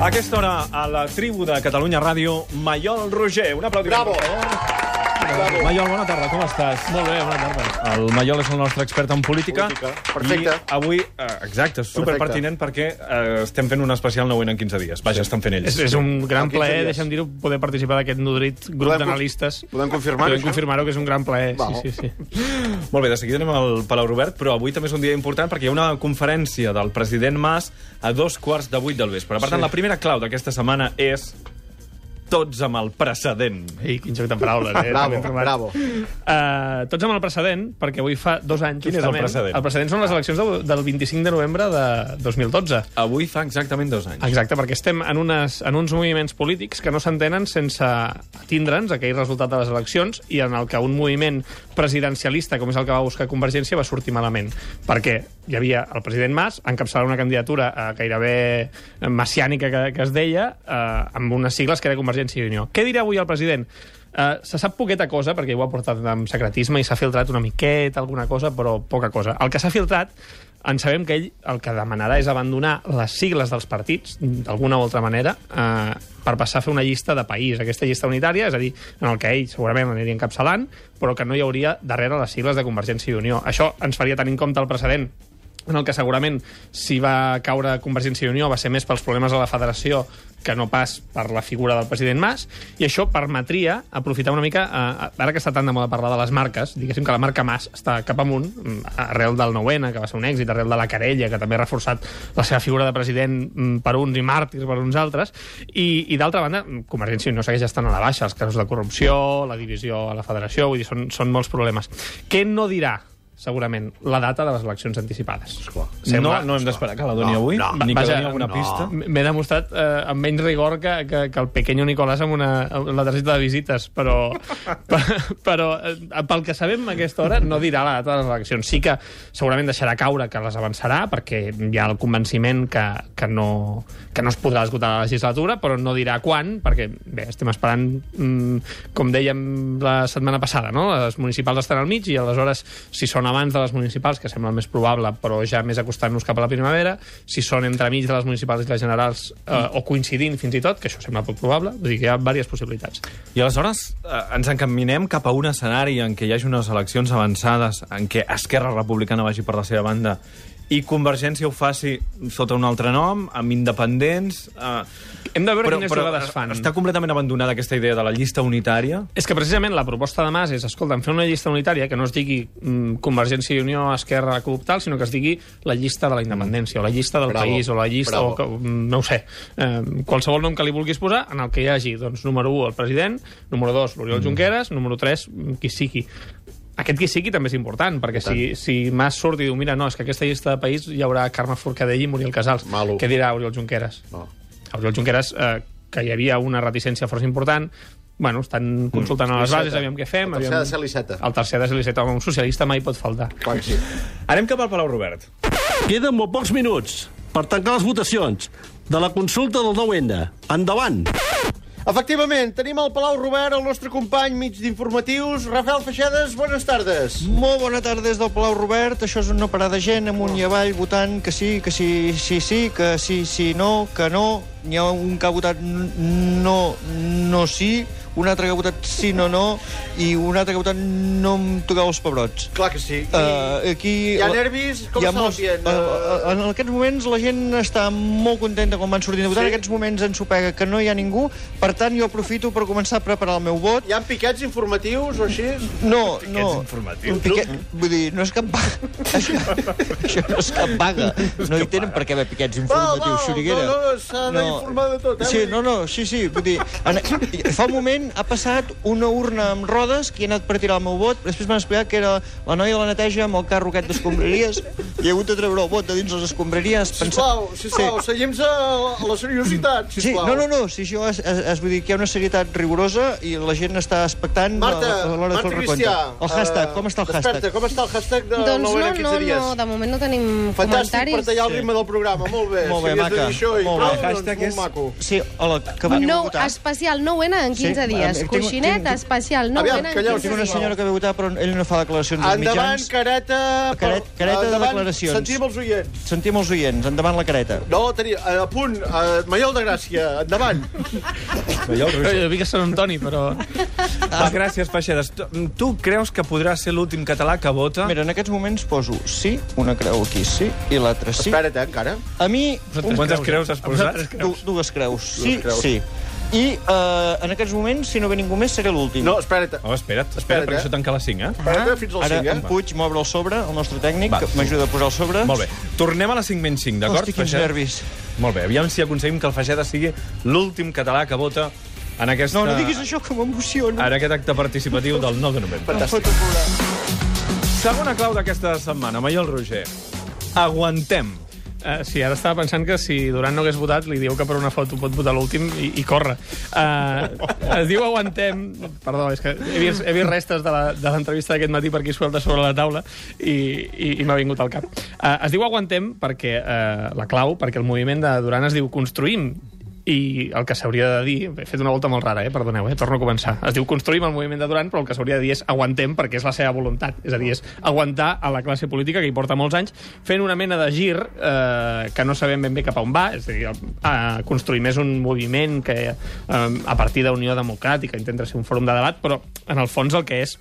A aquesta hora, a la tribu de Catalunya Ràdio, Maiol Roger. Un aplaudiment. Bravo. per favor. Maiol, bona tarda, com estàs? Molt bé, bona tarda. El Maiol és el nostre expert en política. Política. Perfecte. I avui, eh, exacte, superpertinent perquè eh, estem fent un especial 9 en 15 dies. Vaja, estan fent ells. És, és un gran En 15 plaer, dies. deixa'm dir-ho, poder participar d'aquest nodrit grup d'analistes. podem confirmar-ho, Podem confirmar-ho, que és un gran plaer. Val. Sí, sí, sí. Molt bé, de seguida anem al Palau Robert, però avui també és un dia important perquè hi ha una conferència del president Mas a dos quarts de vuit del vespre. Per tant, Sí. la primera clau d'aquesta setmana és tots amb el precedent. Ei, quin joc de paraules, eh? Bravo, bravo. Uh, tots amb el precedent, perquè avui fa dos anys, Quin és el precedent? El precedent són les eleccions de, del 25 de novembre de 2012. Avui fa exactament dos anys. Exacte, perquè estem en, unes, en uns moviments polítics que no s'entenen sense atindre'ns aquell resultat de les eleccions i en el que un moviment presidencialista, com és el que va buscar Convergència, va sortir malament. Perquè hi havia el president Mas encapçalant una candidatura eh, gairebé messiànica que, que es deia, eh, amb unes sigles que era Convergència i Unió. Què dirà avui el president? Uh, se sap poqueta cosa, perquè ho ha portat amb secretisme i s'ha filtrat una miqueta, alguna cosa, però poca cosa. El que s'ha filtrat, en sabem que ell el que demanarà és abandonar les sigles dels partits, d'alguna o altra manera, uh, per passar a fer una llista de país, aquesta llista unitària, és a dir, en el que ell segurament l'aniria encapçalant, però que no hi hauria darrere les sigles de Convergència i Unió. Això ens faria tenir en compte el precedent en el que segurament si va caure Convergència i Unió va ser més pels problemes de la federació que no pas per la figura del president Mas, i això permetria aprofitar una mica, eh, ara que està tan de moda parlar de les marques, diguéssim que la marca Mas està cap amunt, mm, arrel del 9-N, que va ser un èxit, arrel de la querella, que també ha reforçat la seva figura de president mm, per uns i màrtirs per uns altres, i, i d'altra banda, mm, Convergència Unió segueix estant a la baixa, els casos de corrupció, la divisió a la federació, vull dir, són, són molts problemes. Què no dirà segurament, la data de les eleccions anticipades. Esclar. No, no hem d'esperar que la doni No, avui, no. ni que Vaja, doni alguna no. pista. M'he demostrat eh, amb menys rigor que, que, que el pequeño Nicolás amb, una, amb la targeta de visites, però, per, però eh, pel que sabem a aquesta hora no dirà la data de les eleccions. Sí que segurament deixarà caure que les avançarà, perquè hi ha el convenciment que, que, no, que no es podrà esgotar la legislatura, però no dirà quan, perquè bé, estem esperant, mm, com dèiem la setmana passada, no? les municipals estan al mig i aleshores, si són abans de les municipals, que sembla el més probable, però ja més acostant-nos cap a la primavera, si són entremig de les municipals i les generals, eh, o coincidint fins i tot, que això sembla poc probable, vull dir que hi ha diverses possibilitats. I aleshores eh, ens encaminem cap a un escenari en què hi hagi unes eleccions avançades, en què Esquerra Republicana vagi per la seva banda i Convergència ho faci sota un altre nom, amb independents... Eh, Hem de veure quines jugades fan. Està completament abandonada aquesta idea de la llista unitària? És que precisament la proposta de Mas és, escolta, fer una llista unitària que no es digui mm, Convergència i Unió, Esquerra, Club, tal, sinó que es digui la llista de la independència, o la llista del Bravo, país, o la llista, bravo. o que, mm, no ho sé, eh, qualsevol nom que li vulguis posar, en el que hi hagi, doncs, número 1, el president, número 2, l'Oriol Junqueras, número 3, qui sigui. Aquest qui sigui també és important, perquè si, si Mas surt i diu, mira, no, és que aquesta llista de país hi haurà Carme Forcadell i Muriel Casals. Malo. Què dirà Oriol Junqueras? No. Oriol Junqueras, eh, que hi havia una reticència força important, bueno, estan consultant a les bases, aviam què fem. El tercer aviam- de ser l'Iceta. El tercer de ser l'Iceta. Un socialista mai pot faltar. Clar que sí. Anem cap al Palau Robert. Queden molt pocs minuts per tancar les votacions de la consulta del 9-N. Endavant! Efectivament, tenim al Palau Robert el nostre company mig d'informatius, Rafael Feixedes, bones tardes. Molt bona tarda des del Palau Robert. Això és un no parar de gent amunt i avall votant que sí, que sí, sí, sí, que sí, sí, no, que no. N'hi ha un que ha votat no, no sí, un altre que ha votat sí, no, no, i un altre que ha votat no em toqueu els pebrots. Clar que sí. Uh, aquí... hi ha nervis? Com hi ha està molts-? Uh, uh, en aquests moments la gent està molt contenta quan van sortint a votar. Sí? En aquests moments ens ho pega que no hi ha ningú. Per tant, jo aprofito per començar a preparar el meu vot. Hi ha piquets informatius o així? No, no. informatius. Un piquet, vull dir, no és cap vaga. això, això no és cap vaga. No hi tenen per què haver piquets informatius, Xuriguera. no, no, s'ha d'informar de tot, eh? Sí, no, no, sí, sí, vull dir, en, fa un moment ha passat una urna amb rodes que ha anat per tirar el meu vot, després m'han explicat que era la noia de la neteja amb el carro aquest d'escombraries i he hagut de treure el vot de dins les escombraries. Sisplau, sisplau, sí. seguim-se a la seriositat, Sí, sisplau. no, no, no, si això és, és, és, vull dir que hi ha una serietat rigorosa i la gent està expectant Marta, a, a l'hora de fer el recompte. Cristià. El hashtag, eh, com està el Desperta, hashtag? com està el hashtag de Doncs nou no, en 15 no, dies? no, de moment no tenim Fantàstic comentaris. per tallar el ritme del programa, molt bé. Molt bé, si maca. això i Molt prou, bé. doncs, Hashtag molt és- maco. Sí, hola, que veniu No, a votar. especial 9-N en 15 Sí, dies. Tinc- Coixinet tinc- especial, no Aviam, calleu, 15 Tinc una dies. senyora que ve a votar, però ell no fa declaracions als Endavant, mitjans. careta... Caret- careta de endavant, declaracions. Sentim els oients. Sentim els oients, endavant la careta. No, tenia, a punt, uh, Maiol de Gràcia, endavant. Jo dic que són Antoni, però... Ah, gràcies, Peixedes. Tu, tu creus que podrà ser l'últim català que vota? Mira, en aquests moments poso sí, una creu aquí sí, i l'altra sí. Espera't, eh, encara. A mi, un, Quantes creus has posat? du, dues creus. Sí, creus. sí. I uh, en aquests moments, si no ve ningú més, seré l'últim. No, espera't. Oh, espera't, espera't, Espera't, perquè eh? això tanca a les 5, eh? Espera't fins al Ara 5, en eh? Puig m'obre el sobre, el nostre tècnic, Va. que m'ajuda a posar el sobre. Molt bé. Tornem a les 5 menys 5, d'acord? Hosti, quins nervis. Molt bé, aviam si aconseguim que el Feixeda sigui l'últim català que vota en, aquesta, No, no diguis això, que m'emociona. en aquest acte participatiu del 9 de novembre. Plorar. Segona clau d'aquesta setmana, Maiol Roger. Aguantem. Uh, sí, ara estava pensant que si Duran no hagués votat, li diu que per una foto pot votar l'últim i, i corre. Uh, es diu aguantem... Perdó, és que he vist, he vist restes de l'entrevista d'aquest matí per aquí suelta sobre la taula i, i, i m'ha vingut al cap. Uh, es diu aguantem perquè uh, la clau, perquè el moviment de Duran es diu construïm i el que s'hauria de dir... He fet una volta molt rara, eh? perdoneu, eh? torno a començar. Es diu construïm el moviment de Duran, però el que s'hauria de dir és aguantem perquè és la seva voluntat. És a dir, és aguantar a la classe política que hi porta molts anys fent una mena de gir eh, que no sabem ben bé cap a on va. És a dir, eh, construïm és un moviment que eh, a partir d'Unió Democràtica intenta ser un fòrum de debat, però en el fons el que és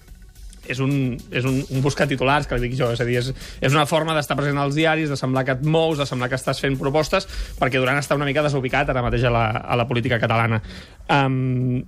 és un, és un, un buscar titulars, que li dic jo. És a dir, és, és una forma d'estar present als diaris, de semblar que et mous, de semblar que estàs fent propostes, perquè Duran està una mica desubicat ara mateix a la, a la política catalana. Um,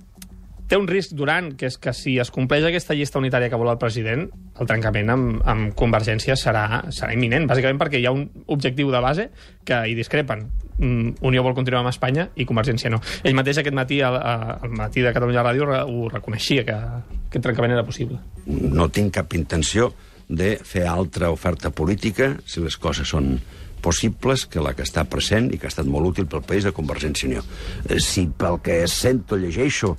té un risc Duran, que és que si es compleix aquesta llista unitària que vol el president, el trencament amb, amb Convergència serà, serà imminent, bàsicament perquè hi ha un objectiu de base que hi discrepen. Mm, Unió vol continuar amb Espanya i Convergència no. Ell mateix aquest matí, al, al matí de Catalunya Ràdio, ho reconeixia, que aquest trencament era possible. no tinc cap intenció de fer altra oferta política si les coses són possibles que la que està present i que ha estat molt útil pel país de Convergència i Unió. Eh, Si pel que sento, llegeixo,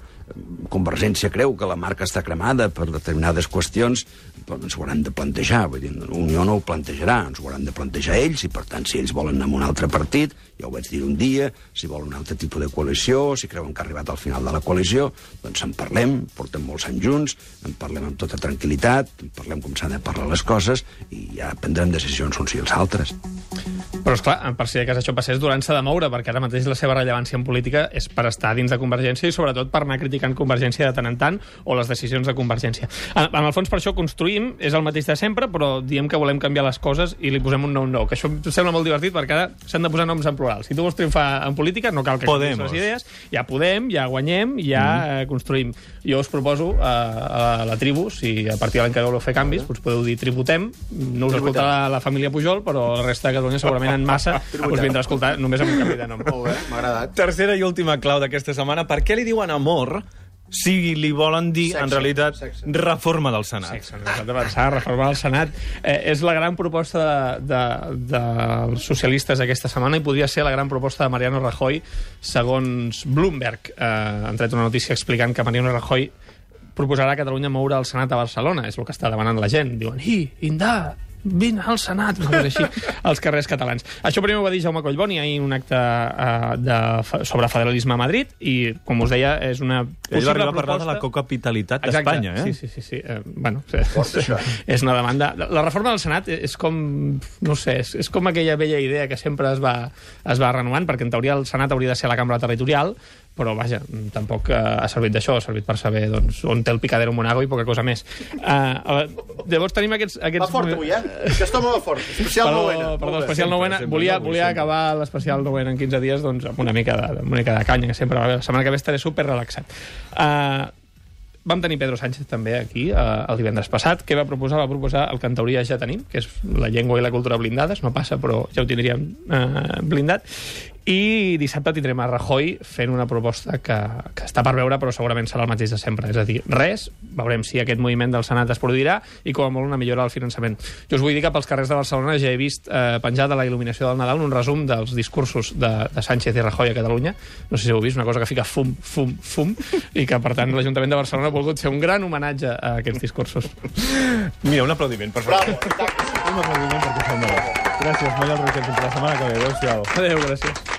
Convergència creu que la marca està cremada per determinades qüestions, però ens ho hauran de plantejar. Vull dir, Unió no ho plantejarà, ens ho hauran de plantejar ells, i per tant, si ells volen anar a un altre partit, ja ho vaig dir un dia, si volen un altre tipus de coalició, si creuen que ha arribat al final de la coalició, doncs en parlem, portem molts anys junts, en parlem amb tota tranquil·litat, en parlem com s'han de parlar les coses, i ja prendrem decisions uns i els altres. Però, esclar, per si de cas això passés, Duran s'ha de moure, perquè ara mateix la seva rellevància en política és per estar dins de Convergència i sobretot per anar criticant Convergència de tant en tant o les decisions de Convergència. En, en el fons, per això construïm, és el mateix de sempre, però diem que volem canviar les coses i li posem un nom nou, que això em sembla molt divertit perquè ara s'han de posar noms en plural. Si tu vols triomfar en política, no cal que Podemos. les idees, ja podem, ja guanyem, ja mm. eh, construïm. Jo us proposo a, a la tribu, si a partir de l'any que voleu fer canvis, us podeu dir tributem, no us escolta la, la família Pujol, però la resta de Catalunya segurament en massa us vindrà a escoltar només amb un canvi de nom. Molt bé, m'ha agradat. Tercera i última clau d'aquesta setmana. Per què li diuen amor si li volen dir, Sexe, en realitat, sexe. reforma del Senat? Sexe, no s'ha de pensar, reformar el Senat. Eh, és la gran proposta de, de, dels socialistes aquesta setmana i podria ser la gran proposta de Mariano Rajoy, segons Bloomberg. Eh, han tret una notícia explicant que Mariano Rajoy proposarà a Catalunya moure el Senat a Barcelona. És el que està demanant la gent. Diuen, hi, indà, vine al Senat, així, als carrers catalans. Això primer ho va dir Jaume Collboni ahir en un acte uh, de, sobre federalisme a Madrid i, com us deia, és una Ell va arribar a possible parlar de la proposta- cocapitalitat d'Espanya, eh? Sí, sí, sí. sí. Eh, bueno, és una demanda... La reforma del Senat és com, no sé, és, és com aquella vella idea que sempre es va, es va renovant, perquè en teoria el Senat hauria de ser la cambra territorial, però vaja, tampoc eh, ha servit d'això, ha servit per saber doncs, on té el picadero Monago i poca cosa més. Uh, llavors tenim aquests... aquests Va fort avui, eh? Aquest home va fort. Especial Perdó, novena. perdó, Molt bé. especial sempre, novena. sempre, volia, no, volia sempre. acabar l'especial novena en 15 dies doncs, amb una mica de, amb una mica de canya, que sempre va bé. La setmana que ve estaré super relaxat. Uh, vam tenir Pedro Sánchez també aquí uh, el divendres passat. Què va proposar? Va proposar el que en teoria ja tenim, que és la llengua i la cultura blindades. No passa, però ja ho tindríem uh, blindat. I dissabte tindrem a Rajoy fent una proposta que, que està per veure, però segurament serà el mateix de sempre. És a dir, res, veurem si aquest moviment del Senat es produirà i com a molt una millora del finançament. Jo us vull dir que pels carrers de Barcelona ja he vist eh, penjat a la il·luminació del Nadal un resum dels discursos de, de Sánchez i Rajoy a Catalunya. No sé si heu vist, una cosa que fica fum, fum, fum, i que, per tant, l'Ajuntament de Barcelona ha volgut fer un gran homenatge a aquests discursos. Mira, un aplaudiment, per favor. Bravo. Un aplaudiment perquè de bo. Gràcies, Maiol Roger. Fins la setmana que ve. Adéu-siau. Adéu, gràcies.